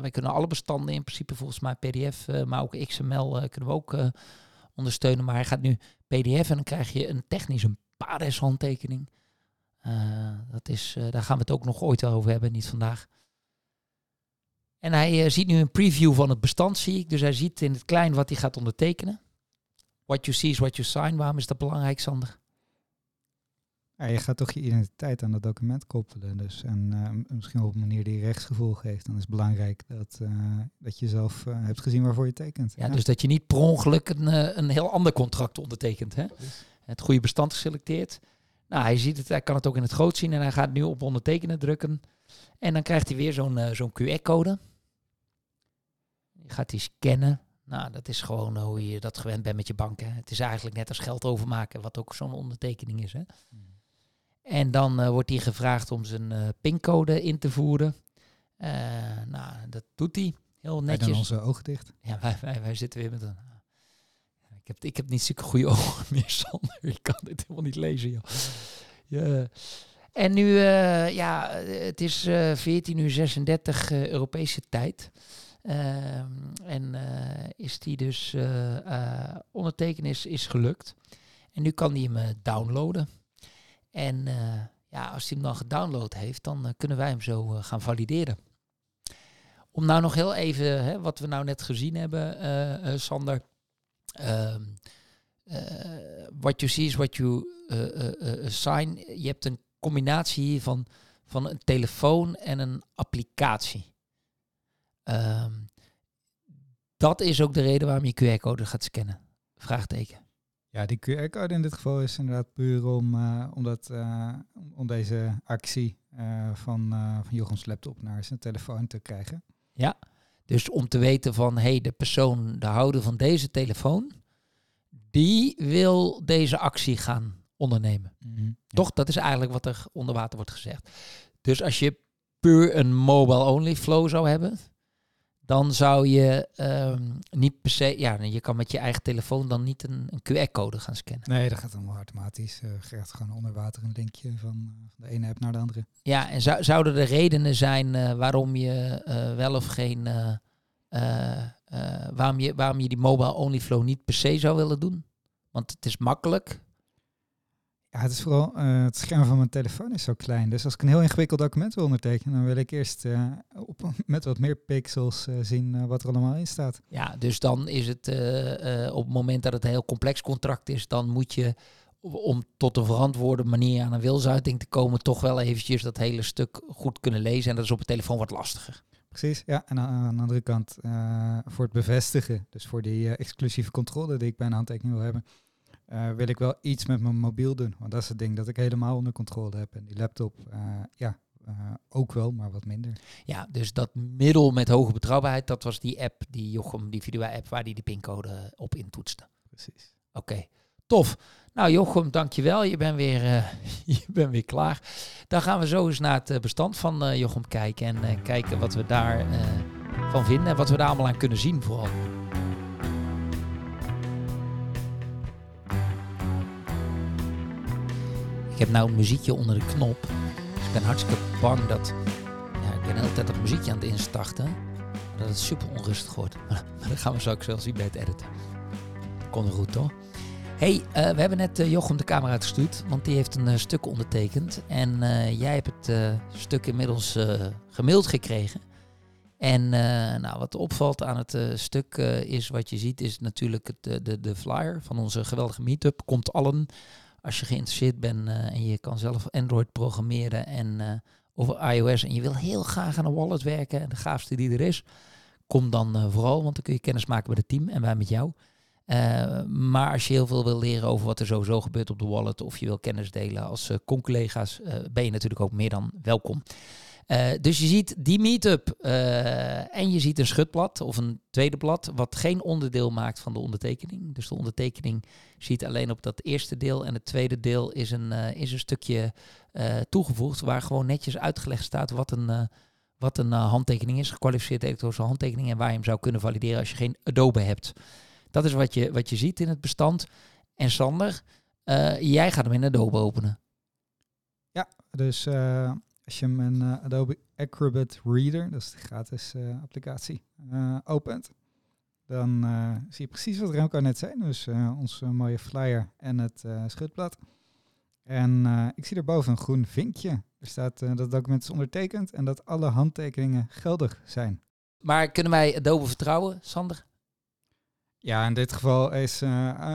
wij kunnen alle bestanden in principe volgens mij PDF, maar ook XML kunnen we ook ondersteunen. Maar hij gaat nu PDF en dan krijg je een technisch een PADES-handtekening. Uh, dat is, uh, daar gaan we het ook nog ooit over hebben, niet vandaag. En hij uh, ziet nu een preview van het bestand, zie ik. Dus hij ziet in het klein wat hij gaat ondertekenen. What you see is what you sign. Waarom is dat belangrijk, Sander? Ja, je gaat toch je identiteit aan dat document koppelen. Dus, en misschien op een manier die rechtsgevoel geeft. Dan is het belangrijk dat, dat je zelf hebt gezien waarvoor je tekent. Ja, dus dat je niet per ongeluk een, een heel ander contract ondertekent. Hè? Het goede bestand geselecteerd. Nou, hij ziet het, hij kan het ook in het groot zien en hij gaat nu op ondertekenen drukken. En dan krijgt hij weer zo'n uh, zo'n QR-code. Gaat hij scannen. Nou, dat is gewoon hoe je dat gewend bent met je bank. Hè. Het is eigenlijk net als geld overmaken, wat ook zo'n ondertekening is. Hè. Hmm. En dan uh, wordt hij gevraagd om zijn uh, pincode in te voeren. nou, dat doet hij. Heel netjes. En onze ogen dicht. Ja, wij, wij, wij zitten weer met een ik heb, ik heb niet zulke goede ogen meer, Sander. Ik kan dit helemaal niet lezen, joh. Ja. En nu, uh, ja, het is uh, eh, 14 uur 36 uh, Europese tijd. Ehm, en eh, is die dus ondertekenen is, is gelukt. En nu kan hij hem downloaden. En ja, als hij hem dan gedownload heeft, dan kunnen wij hem zo gaan valideren. Om nou nog heel even, hè, wat we nou net gezien hebben, Sander Um, what you see is what you uh, sign. Je hebt een combinatie hier van, van een telefoon en een applicatie. Um, dat is ook de reden waarom je QR-code gaat scannen. Vraagteken. Ja, die QR-code in dit geval is inderdaad puur om, uh, om, dat, uh, om deze actie uh, van, van Jochems laptop naar zijn telefoon te krijgen. Ja, dus om te weten van, hé, hey, de persoon, de houder van deze telefoon, die wil deze actie gaan ondernemen. Mhm, Toch, dat is eigenlijk wat er onder water wordt gezegd. Dus als je puur een mobile-only flow zou hebben, dan zou je um, niet per se, ja, je kan met je eigen telefoon dan niet een, een QR-code gaan scannen. Nee, dat gaat allemaal automatisch. Uh, krijgt gewoon onder water een linkje van uh, de ene app naar de andere. Ja, en zou, zouden er redenen zijn uh, waarom je wel of geen waarom, je, waarom je die mobile only flow niet per se zou willen doen? Want het is makkelijk. Ja, het is vooral uh, het scherm van mijn telefoon is zo klein. Dus als ik een heel ingewikkeld document wil ondertekenen, dan wil ik eerst uh, op, met wat meer pixels uh, zien wat er allemaal in staat. Ja, dus dan is het op het moment dat het een heel complex contract is, dan moet je om tot een verantwoorde manier aan een wilsuiting te komen, toch wel eventjes dat hele stuk goed kunnen lezen. En dat is op de telefoon wat lastiger. Precies, ja. En aan, de andere kant, voor het bevestigen, dus voor die exclusieve controle die ik bij een handtekening wil hebben, uh, wil ik wel iets met mijn mobiel doen. Want dat is het ding dat ik helemaal onder controle heb. En die laptop, uh, ja, uh, ook wel, maar wat minder. Ja, dus dat middel met hoge betrouwbaarheid, dat was die app, die Jochem, die video-app, waar die de pincode op intoetste. Precies. Oké, tof. Nou Jochem, dankjewel. Je bent weer, je bent weer klaar. Dan gaan we zo eens naar het bestand van Jochem kijken en kijken wat we daar van vinden en wat we daar allemaal aan kunnen zien vooral. Heb nou een muziekje onder de knop. Dus ik ben hartstikke bang dat... Ja, ik ben de hele tijd dat muziekje aan het instarten. Dat het super onrustig wordt. Maar dat gaan we zo ook zelf zien bij het editen. Komt goed, toch? hey, uh, we hebben net uh, Jochem de camera uitgestuurd, want die heeft een uh, stuk ondertekend. En jij hebt het stuk inmiddels gemaild gekregen. En nou, wat opvalt aan het stuk is, wat je ziet, is natuurlijk het, de, de flyer van onze geweldige meetup. Komt allen als je geïnteresseerd bent uh, en je kan zelf Android programmeren en uh, over iOS en je wil heel graag aan een wallet werken en de gaafste die er is, kom dan uh, vooral, want dan kun je kennis maken met het team en wij met jou. maar als je heel veel wil leren over wat er sowieso gebeurt op de wallet of je wil kennis delen als con-collega's, ben je natuurlijk ook meer dan welkom. Uh, dus je ziet die meetup uh, en je ziet een schutblad of een tweede blad wat geen onderdeel maakt van de ondertekening. Dus de ondertekening ziet alleen op dat eerste deel en het tweede deel is een, uh, is een stukje toegevoegd waar gewoon netjes uitgelegd staat wat een, wat een handtekening is, gekwalificeerde elektronische handtekening en waar je hem zou kunnen valideren als je geen Adobe hebt. Dat is wat je, wat je ziet in het bestand. En Sander, jij gaat hem in Adobe openen. Ja, dus als je mijn uh, Adobe Acrobat Reader, dat is de gratis uh, applicatie, uh, opent, dan zie je precies wat Remco net zei. Dus onze mooie flyer en het schutblad. En ik zie erboven een groen vinkje. Er staat dat het document is ondertekend en dat alle handtekeningen geldig zijn. Maar kunnen wij Adobe vertrouwen, Sander? Ja, in dit geval is,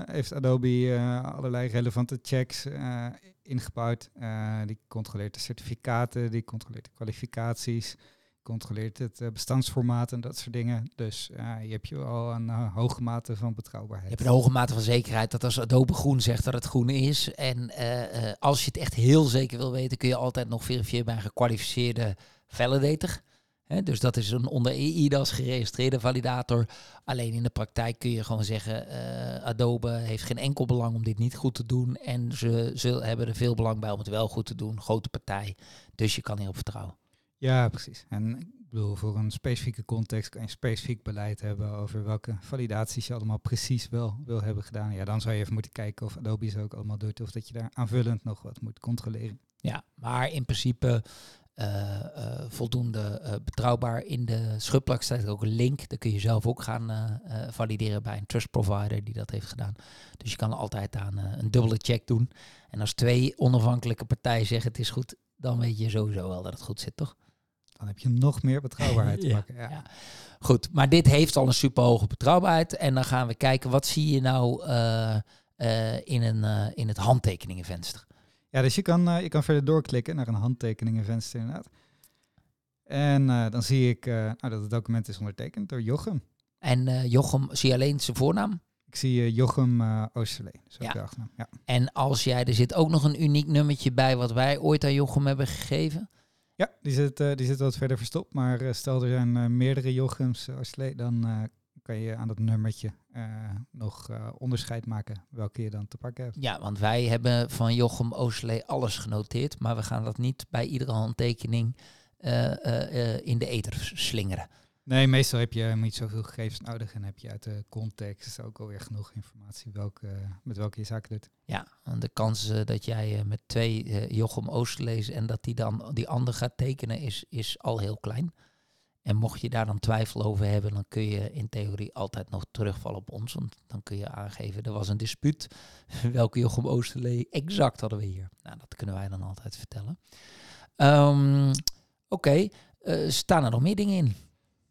heeft Adobe allerlei relevante checks ingebouwd. Uh, die controleert de certificaten, die controleert de kwalificaties, controleert het uh, bestandsformaat en dat soort dingen. Dus uh, je hebt je al een hoge mate van betrouwbaarheid. Je hebt een hoge mate van zekerheid dat als Adobe groen zegt dat het groen is. En als je het echt heel zeker wil weten, kun je altijd nog verifiëren bij een gekwalificeerde validator dus dat is een onder EIDAS geregistreerde validator. Alleen in de praktijk kun je gewoon zeggen, uh, Adobe heeft geen enkel belang om dit niet goed te doen. En ze, ze hebben er veel belang bij om het wel goed te doen. Grote partij. Dus je kan hierop vertrouwen. Ja, precies. En ik bedoel, voor een specifieke context kan je specifiek beleid hebben over welke validaties je allemaal precies wel wil hebben gedaan. Ja, dan zou je even moeten kijken of Adobe ze ook allemaal doet of dat je daar aanvullend nog wat moet controleren. Ja, maar in principe voldoende uh, betrouwbaar. In de schutplak staat ook een link. Daar kun je zelf ook gaan valideren bij een trust provider die dat heeft gedaan. Dus je kan altijd aan een dubbele check doen. En als twee onafhankelijke partijen zeggen het is goed, dan weet je sowieso wel dat het goed zit, toch? Dan heb je nog meer betrouwbaarheid te pakken. Ja. ja. Goed, maar dit heeft al een superhoge betrouwbaarheid. En dan gaan we kijken, wat zie je nou in, een, in het handtekeningenvenster? Ja, dus je kan, uh, je kan verder doorklikken naar een handtekeningenvenster inderdaad. En uh, dan zie ik uh, nou, dat het document is ondertekend door Jochem. En Jochem, zie je alleen zijn voornaam? Ik zie Jochem Oosterlee, zo ja. de achternaam. Ja. En als jij, er zit ook nog een uniek nummertje bij wat wij ooit aan Jochem hebben gegeven? Ja, die zit, die zit wat verder verstopt. Maar stel er zijn meerdere Jochems Oosterlee, dan kan je aan dat nummertje nog uh, onderscheid maken welke je dan te pakken hebt. Ja, want wij hebben van Jochem Oosterlee alles genoteerd, maar we gaan dat niet bij iedere handtekening uh, in de ether slingeren. Nee, meestal heb je niet zoveel gegevens nodig en heb je uit de context ook alweer genoeg informatie welke, met welke je zaken doet. Ja, en de kans dat jij met twee Jochem Oosterlees en dat die dan die ander gaat tekenen is, is al heel klein. En mocht je daar dan twijfel over hebben, dan kun je in theorie altijd nog terugvallen op ons. Want dan kun je aangeven, er was een dispuut. Welke Jochem Oosterlee exact hadden we hier? Nou, dat kunnen wij dan altijd vertellen. Ehm, oké, eh, staan er nog meer dingen in?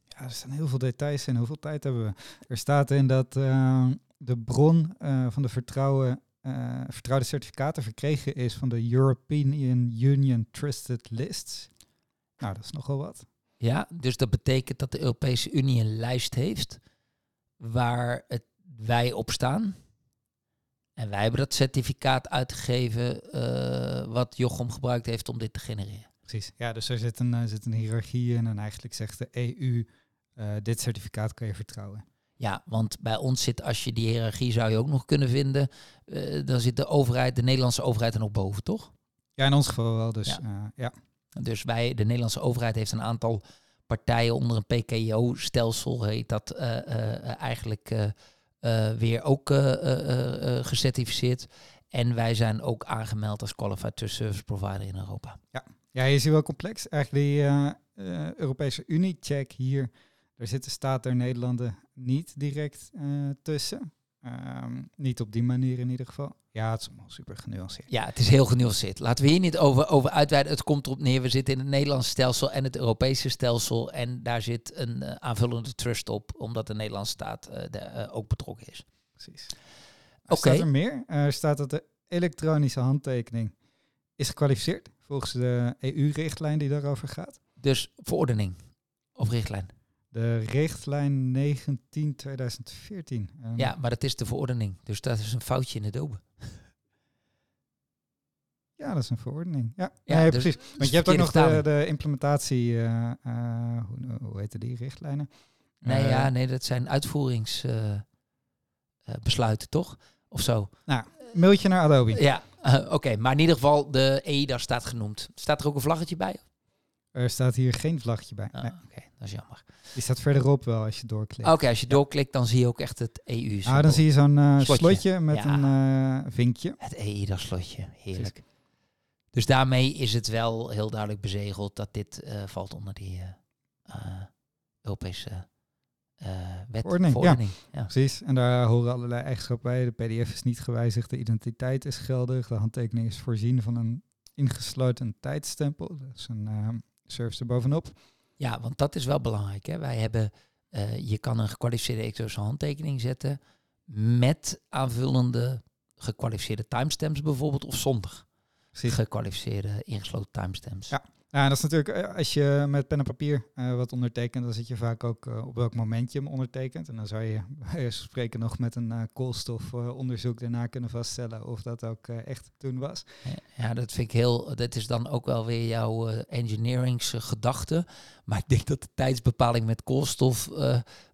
Ja, er staan heel veel details in. Hoeveel tijd hebben we? Er staat in dat uh, de bron uh, van de vertrouwen, uh, vertrouwde certificaten verkregen is van de European Union Trusted Lists. Nou, dat is nogal wat. Ja, dus dat betekent dat de Europese Unie een lijst heeft waar het, wij op staan. En wij hebben dat certificaat uitgegeven uh, wat Jochem gebruikt heeft om dit te genereren. Precies, ja, dus er zit een, uh, zit een hiërarchie in en eigenlijk zegt de EU, uh, dit certificaat kan je vertrouwen. Ja, want bij ons zit, als je die hiërarchie zou je ook nog kunnen vinden, dan zit de overheid, de Nederlandse overheid er nog boven, toch? Ja, in ons geval wel, dus ja. ja. Dus wij, de Nederlandse overheid heeft een aantal partijen onder een PKO-stelsel, heet dat uh, uh, eigenlijk uh, weer ook gecertificeerd. En wij zijn ook aangemeld als Qualified Trust Service Provider in Europa. Ja, ja je ziet wel complex. Eigenlijk die Europese Unie-check hier, daar zitten staten er Nederlanden niet direct tussen. Um, niet op die manier in ieder geval. Ja, het is allemaal super genuanceerd. Ja, het is heel genuanceerd. Laten we hier niet over, over uitweiden. Het komt erop neer, we zitten in het Nederlandse stelsel en het Europese stelsel. En daar zit een uh, aanvullende trust op, omdat de Nederlandse staat uh, de, uh, ook betrokken is. Precies. Oké. Okay. Staat er meer? Er staat dat de elektronische handtekening is gekwalificeerd volgens de EU-richtlijn die daarover gaat. Dus verordening of richtlijn? De richtlijn 19-2014. Um, ja, maar dat is de verordening. Dus dat is een foutje in de dobe. Ja, dat is een verordening. Ja, ja nee, dus precies. Want je hebt ook nog de, de implementatie, uh, uh, hoe, hoe heette die richtlijnen? Nee, uh, ja, nee, dat zijn uitvoeringsbesluiten, toch? Of zo. Nou, mailtje naar Adobe. Ja, oké. Okay, maar in ieder geval, de EIDA staat genoemd. Staat er ook een vlaggetje bij? Er staat hier geen vlaggetje bij. Nee. Oké, okay, dat is jammer. Die staat verderop wel als je doorklikt. Oké, okay, als je doorklikt, dan zie je ook echt het EU. Ah, dan zie je zo'n uh, slotje. slotje. met ja. een uh, vinkje. Het EIDA slotje, heerlijk. Precies. Dus daarmee is het wel heel duidelijk bezegeld dat dit uh, valt onder die Europese wet. Verordening, verordening. Ja. ja. precies. En daar horen allerlei eigenschappen bij. De PDF is niet gewijzigd, de identiteit is geldig, de handtekening is voorzien van een ingesloten tijdstempel. Dat is een service er bovenop. Ja, want dat is wel belangrijk. Hè? Wij hebben, uh, je kan een gekwalificeerde elektronische handtekening zetten met aanvullende gekwalificeerde timestamps bijvoorbeeld of zonder Precies. gekwalificeerde ingesloten timestamps. Ja. Ja, dat is natuurlijk, als je met pen en papier uh, wat ondertekent, dan zit je vaak ook uh, op welk moment je hem ondertekent. En dan zou je bij spreken nog met een koolstofonderzoek daarna kunnen vaststellen of dat ook echt toen was. Ja, dat vind ik heel, dat is dan ook wel weer jouw engineeringsgedachte. Maar ik denk dat de tijdsbepaling met koolstof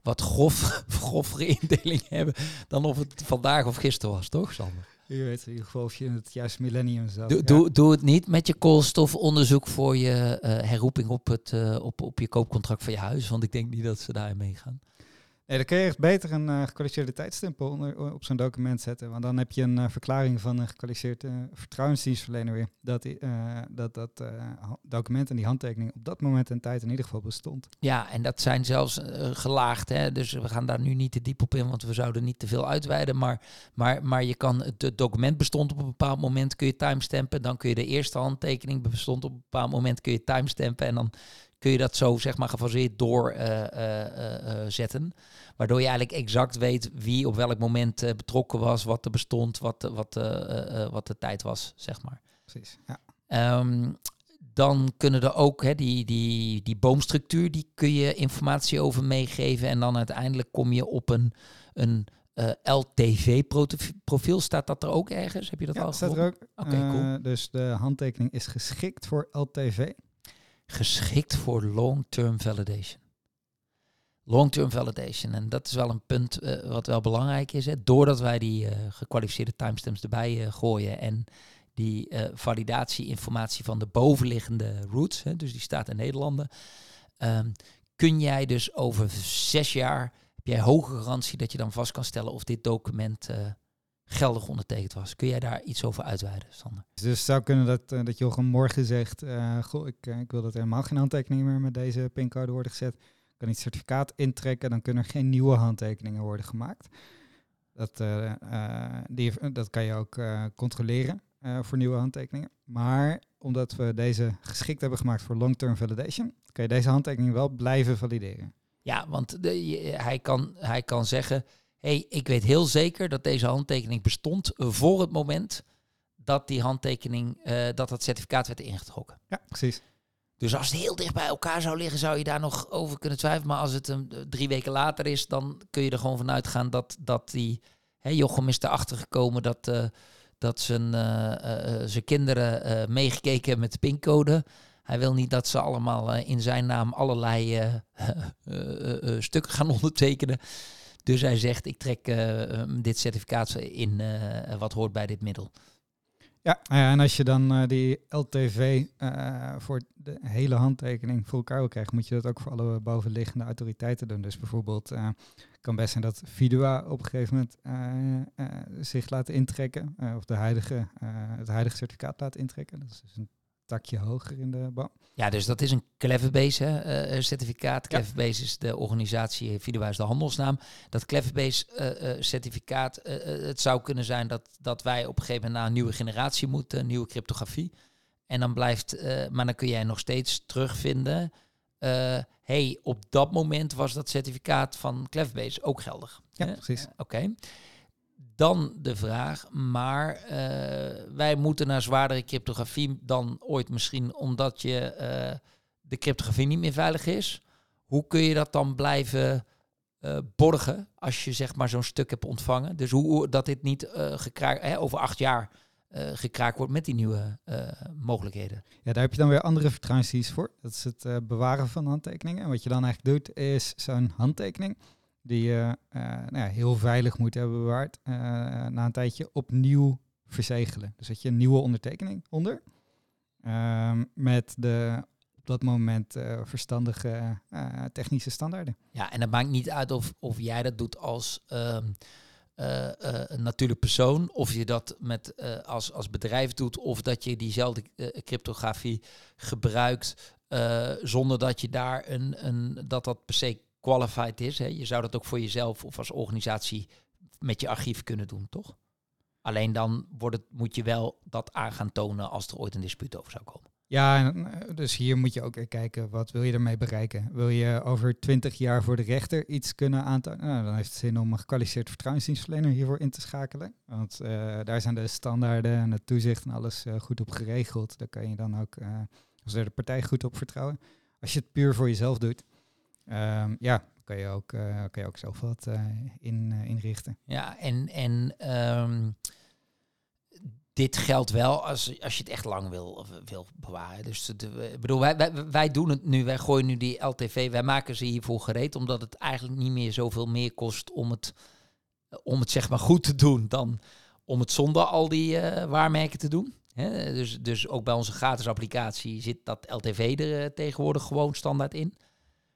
wat grof, grofere indeling hebben dan of het vandaag of gisteren was, toch Sander? Je weet in ieder geval of je in het juiste millennium zat. Doe, ja. doe, doe het niet met je koolstofonderzoek voor je uh, herroeping op, het, uh, op, op je koopcontract van je huis. Want ik denk niet dat ze daarin meegaan. Nee, dan kun je echt beter een uh, gekwalificeerde tijdstempel onder, op zo'n document zetten. Want dan heb je een uh, verklaring van een gekwalificeerde vertrouwensdienstverlener weer. Dat dat, dat document en die handtekening op dat moment en tijd in ieder geval bestond. Ja, en dat zijn zelfs gelaagd. Hè? Dus we gaan daar nu niet te diep op in, want we zouden niet te veel uitweiden. Maar, maar, maar je kan, het document bestond op een bepaald moment, kun je timestampen. Dan kun je de eerste handtekening bestond op een bepaald moment, kun je timestampen. En dan kun je dat zo zeg maar gefaseerd doorzetten. Uh, uh, waardoor je eigenlijk exact weet wie op welk moment betrokken was, wat er bestond, wat, wat, wat de tijd was, zeg maar. Precies, ja. Um, dan kunnen er ook hè, die, die, die boomstructuur, die kun je informatie over meegeven. En dan uiteindelijk kom je op een, een uh, LTV-profiel. Staat dat er ook ergens? Heb je dat ja, al staat er ook. Oké, okay, cool. Dus de handtekening is geschikt voor LTV geschikt voor long-term validation. Long-term validation. En dat is wel een punt uh, wat wel belangrijk is. Hè. Doordat wij die uh, gekwalificeerde timestamps erbij uh, gooien en die validatieinformatie van de bovenliggende roots, hè, dus die staat in Nederlanden, um, kun jij dus over zes jaar, heb jij hoge garantie dat je dan vast kan stellen of dit document geldig ondertekend was. Kun jij daar iets over uitweiden, Sander? Dus het zou kunnen dat, uh, dat Jochem morgen zegt, uh, goh, ik, ik wil dat er helemaal geen handtekeningen meer met deze pincode worden gezet. Ik kan niet certificaat intrekken, dan kunnen er geen nieuwe handtekeningen worden gemaakt. Dat, die, dat kan je ook controleren voor nieuwe handtekeningen. Maar omdat we deze geschikt hebben gemaakt voor long-term validation, kan je deze handtekening wel blijven valideren. Ja, want de, hij, kan, hij kan zeggen, hey, ik weet heel zeker dat deze handtekening bestond voor het moment dat die handtekening, uh, dat dat certificaat werd ingetrokken. Ja, precies. Dus als het heel dicht bij elkaar zou liggen, zou je daar nog over kunnen twijfelen. Maar als het een, drie weken later is, dan kun je er gewoon vanuit gaan dat, dat die... Hè, Jochem is erachter gekomen dat, uh, dat zijn, uh, zijn kinderen meegekeken met de pincode. Hij wil niet dat ze allemaal in zijn naam allerlei stukken gaan ondertekenen. Dus hij zegt, ik trek uh, dit certificaat in uh, wat hoort bij dit middel. Ja, nou en als je dan die LTV voor de hele handtekening voor elkaar wil krijgen, moet je dat ook voor alle bovenliggende autoriteiten doen. Dus bijvoorbeeld kan best zijn dat Vidua op een gegeven moment zich laat intrekken, of de huidige, het huidige certificaat laat intrekken. Dat is dus een takje hoger in de bouw. Ja, dus dat is een Cleverbase hè, uh, certificaat. Cleverbase is de organisatie, Vidua is de handelsnaam. Dat Cleverbase uh, certificaat, het zou kunnen zijn dat, dat wij op een gegeven moment naar een nieuwe generatie moeten, nieuwe cryptografie. En dan blijft, maar dan kun jij nog steeds terugvinden. hey, op dat moment was dat certificaat van Cleverbase ook geldig. Ja, precies. Oké dan de vraag, maar uh, wij moeten naar zwaardere cryptografie dan ooit misschien omdat je uh, de cryptografie niet meer veilig is. Hoe kun je dat dan blijven uh, borgen als je zeg maar zo'n stuk hebt ontvangen? Dus hoe dat dit niet gekraakt, hè, over acht jaar gekraakt wordt met die nieuwe mogelijkheden. Ja, daar heb je dan weer andere vertrouwensdiensten voor. Dat is het bewaren van handtekeningen. En wat je dan eigenlijk doet, is zo'n handtekening die je uh, nou ja, heel veilig moet hebben bewaard, uh, na een tijdje opnieuw verzegelen. Dus dat je een nieuwe ondertekening onder, um, met de op dat moment uh, verstandige technische standaarden. Ja, en dat maakt niet uit of, of jij dat doet als um, een natuurlijk persoon, of je dat met, als, als bedrijf doet, of dat je diezelfde cryptografie gebruikt zonder dat je daar een, een dat dat per se qualified is. Hè. Je zou dat ook voor jezelf of als organisatie met je archief kunnen doen, toch? Alleen dan wordt het, moet je wel dat aan gaan tonen als er ooit een dispuut over zou komen. Ja, eh, dus hier moet je ook kijken, wat wil je ermee bereiken? Wil je over twintig jaar voor de rechter iets kunnen aantonen? Nou, dan heeft het zin om een gekwalificeerd vertrouwensdienstverlener hiervoor in te schakelen. Want uh, daar zijn de standaarden en het toezicht en alles uh, goed op geregeld. Daar kan je dan ook uh, als derde partij goed op vertrouwen. Als je het puur voor jezelf doet, Um, ja, kan je ook, uh, kan je ook zelf wat uh, in, uh, inrichten. Ja, en, en um, dit geldt wel als, als je het echt lang wil, wil bewaren. Dus bedoel, wij, wij, wij doen het nu, wij gooien nu die LTV, wij maken ze hiervoor gereed, omdat het eigenlijk niet meer zoveel meer kost om het, om het zeg maar goed te doen dan om het zonder al die waarmerken te doen. Dus, dus ook bij onze gratis applicatie zit dat LTV er tegenwoordig gewoon standaard in.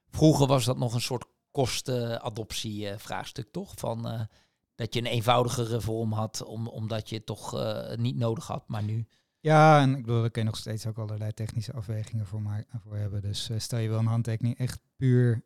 Vroeger was dat nog een soort kostenadoptie uh, vraagstuk, toch? Van uh, dat je een eenvoudigere vorm had, om, omdat je het toch uh, niet nodig had, maar nu. Ja, en ik bedoel, daar kun je nog steeds ook allerlei technische afwegingen voor, maar, voor hebben. Dus stel je wel een handtekening echt puur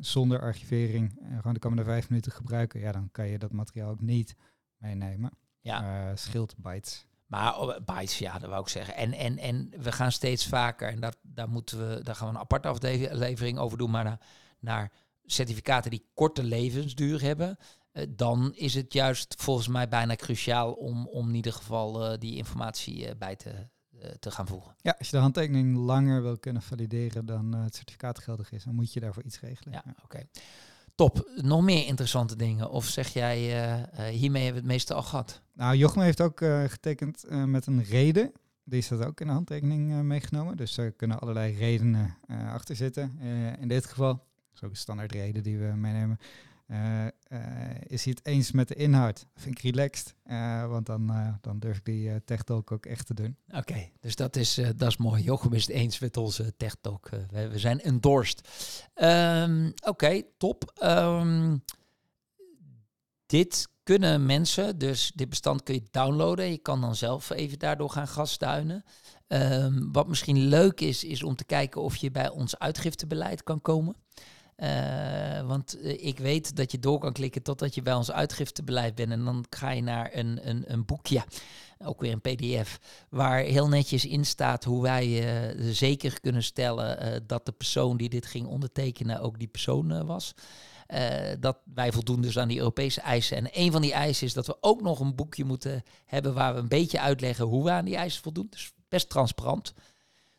zonder archivering, gewoon de komende vijf minuten gebruiken, ja, dan kan je dat materiaal ook niet meenemen. Ja. scheelt bytes. Maar oh, bytes, ja, dat wou ik zeggen. En, en, en we gaan steeds vaker, en dat, daar, moeten we, daar gaan we een aparte aflevering over doen, maar naar, naar certificaten die korte levensduur hebben. Uh, dan is het juist volgens mij bijna cruciaal om, om in ieder geval uh, die informatie uh, bij te, te gaan voegen. Ja, als je de handtekening langer wil kunnen valideren dan het certificaat geldig is, dan moet je daarvoor iets regelen. Ja, oké. Okay. Top. Nog meer interessante dingen? Of zeg jij, uh, hiermee hebben we het meeste al gehad? Nou, Jochem heeft ook uh, getekend met een reden. Die is dat ook in de handtekening meegenomen. Dus er kunnen allerlei redenen achter zitten. in dit geval, dat is ook een standaard reden die we meenemen. Uh, is hij het eens met de inhoud? Vind ik relaxed, uh, want dan, dan durf ik die tech talk ook echt te doen. Oké, dus dat is, dat is mooi. Jochem is het eens met onze tech talk. We, we, zijn endorsed. Um, Oké, top. Um, dit kunnen mensen, dus dit bestand kun je downloaden. Je kan dan zelf even daardoor gaan gasduinen. Ehm, wat misschien leuk is, is om te kijken of je bij ons uitgiftebeleid kan komen. Uh, want uh, ik weet dat je door kan klikken totdat je bij ons uitgiftebeleid bent. En dan ga je naar een, een, een boekje, ook weer een pdf, waar heel netjes in staat hoe wij uh, zeker kunnen stellen dat de persoon die dit ging ondertekenen ook die persoon was. dat wij voldoen dus aan die Europese eisen. En een van die eisen is dat we ook nog een boekje moeten hebben waar we een beetje uitleggen hoe we aan die eisen voldoen. Dus best transparant.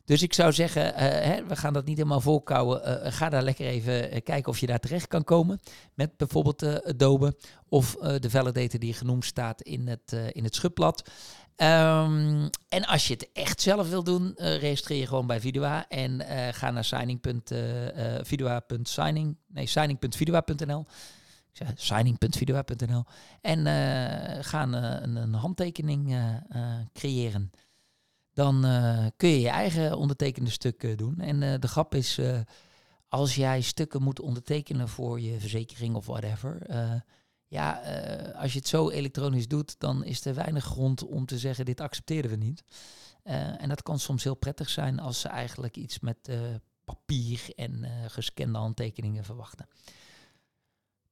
Dus ik zou zeggen, uh, hè, we gaan dat niet helemaal volkouwen. Uh, ga daar lekker even uh, kijken of je daar terecht kan komen. Met bijvoorbeeld Adobe of de validator die genoemd staat in het, in het schubblad. Um, en als je het echt zelf wil doen, registreer je gewoon bij Vidua en ga naar signing.vidua.signing, nee, signing.vidua.nl. Signing.vidua.nl en ga een, een, een handtekening creëren dan uh, kun je je eigen ondertekende stuk doen. En uh, de grap is, als jij stukken moet ondertekenen voor je verzekering of whatever, ja, als je het zo elektronisch doet, dan is er weinig grond om te zeggen, dit accepteren we niet. en dat kan soms heel prettig zijn als ze eigenlijk iets met papier en gescande handtekeningen verwachten.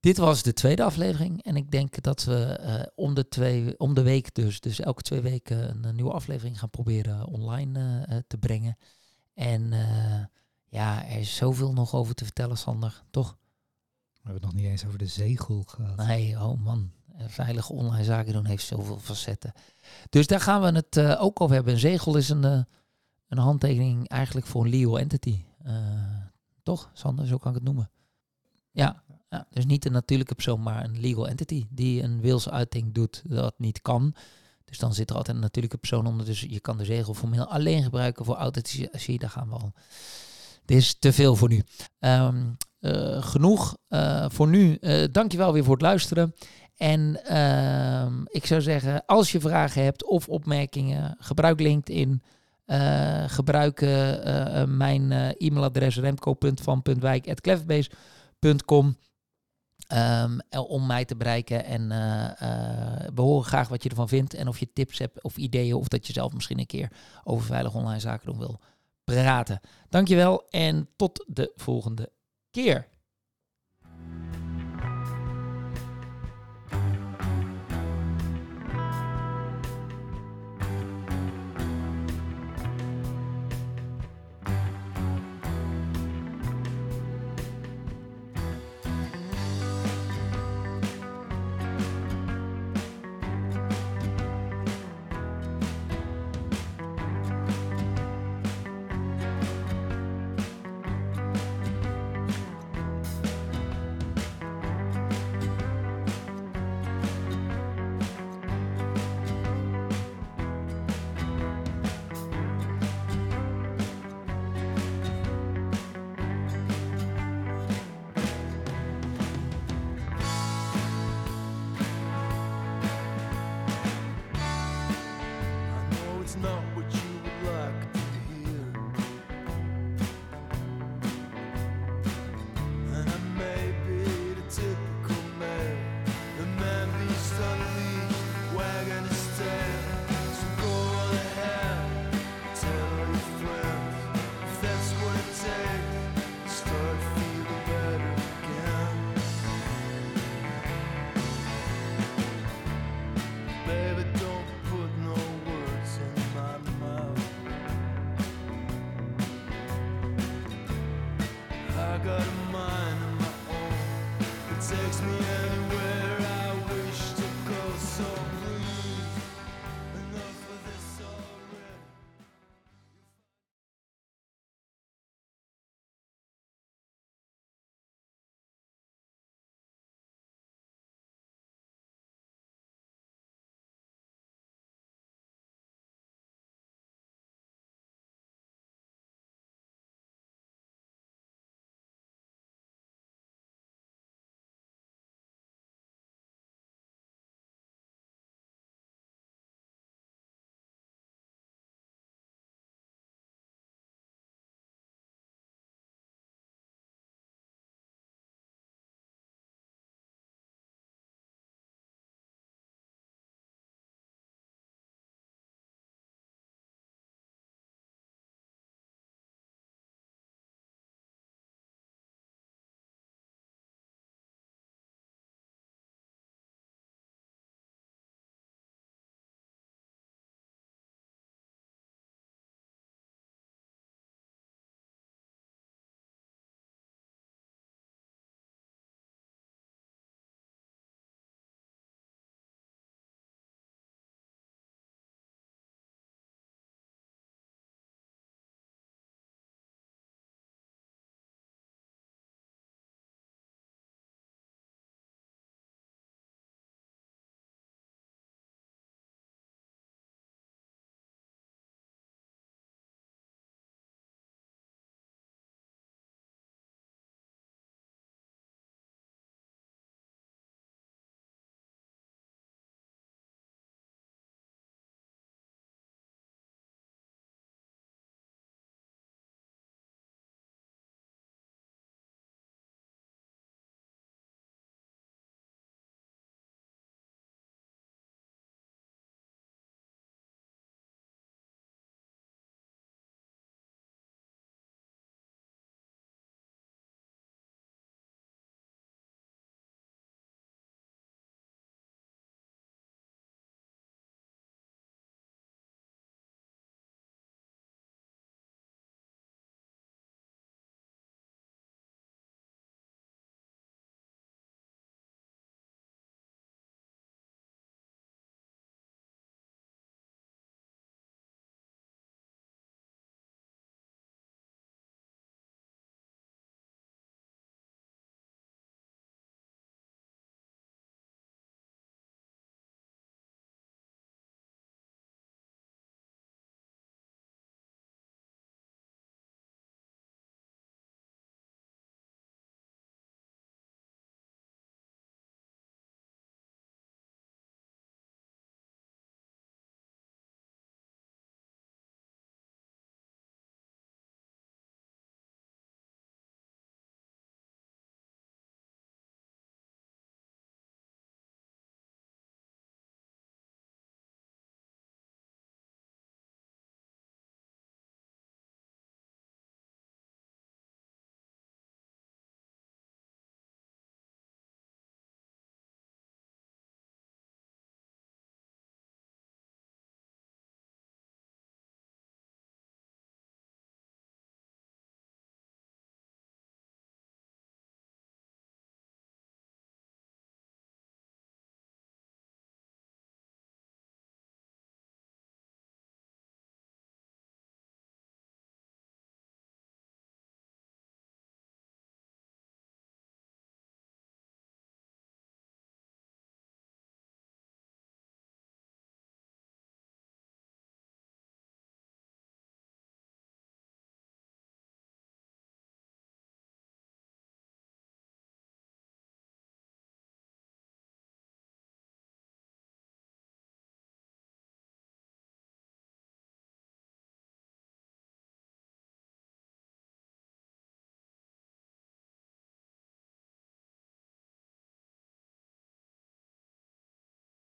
Dit was de tweede aflevering. En ik denk dat we uh, om, de twee, om de week dus, dus elke twee weken een, een nieuwe aflevering gaan proberen online uh, te brengen. En uh, ja, er is zoveel nog over te vertellen, Sander, toch? We hebben het nog niet eens over de zegel gehad. Nee, oh man. Veilige online zaken doen heeft zoveel facetten. Dus daar gaan we het ook over hebben. Een zegel is een, een handtekening eigenlijk voor een legal entity. toch, Sander? Zo kan ik het noemen. Ja, ja, dus niet een natuurlijke persoon, maar een legal entity die een wilsuiting doet dat niet kan. Dus dan zit er altijd een natuurlijke persoon onder. Dus je kan de zegel formeel alleen gebruiken voor authenticatie. Daar gaan we al. Dit is te veel voor nu. Um, uh, genoeg uh, voor nu. Uh, dankjewel weer voor het luisteren. En uh, ik zou zeggen, als je vragen hebt of opmerkingen, gebruik LinkedIn. gebruik mijn e-mailadres remco.van.wijk.cleverbase.com. Um, om mij te bereiken. En uh, uh, we horen graag wat je ervan vindt. En of je tips hebt of ideeën. Of dat je zelf misschien een keer over veilig online zaken doen wil praten. Dankjewel en tot de volgende keer. takes me anywhere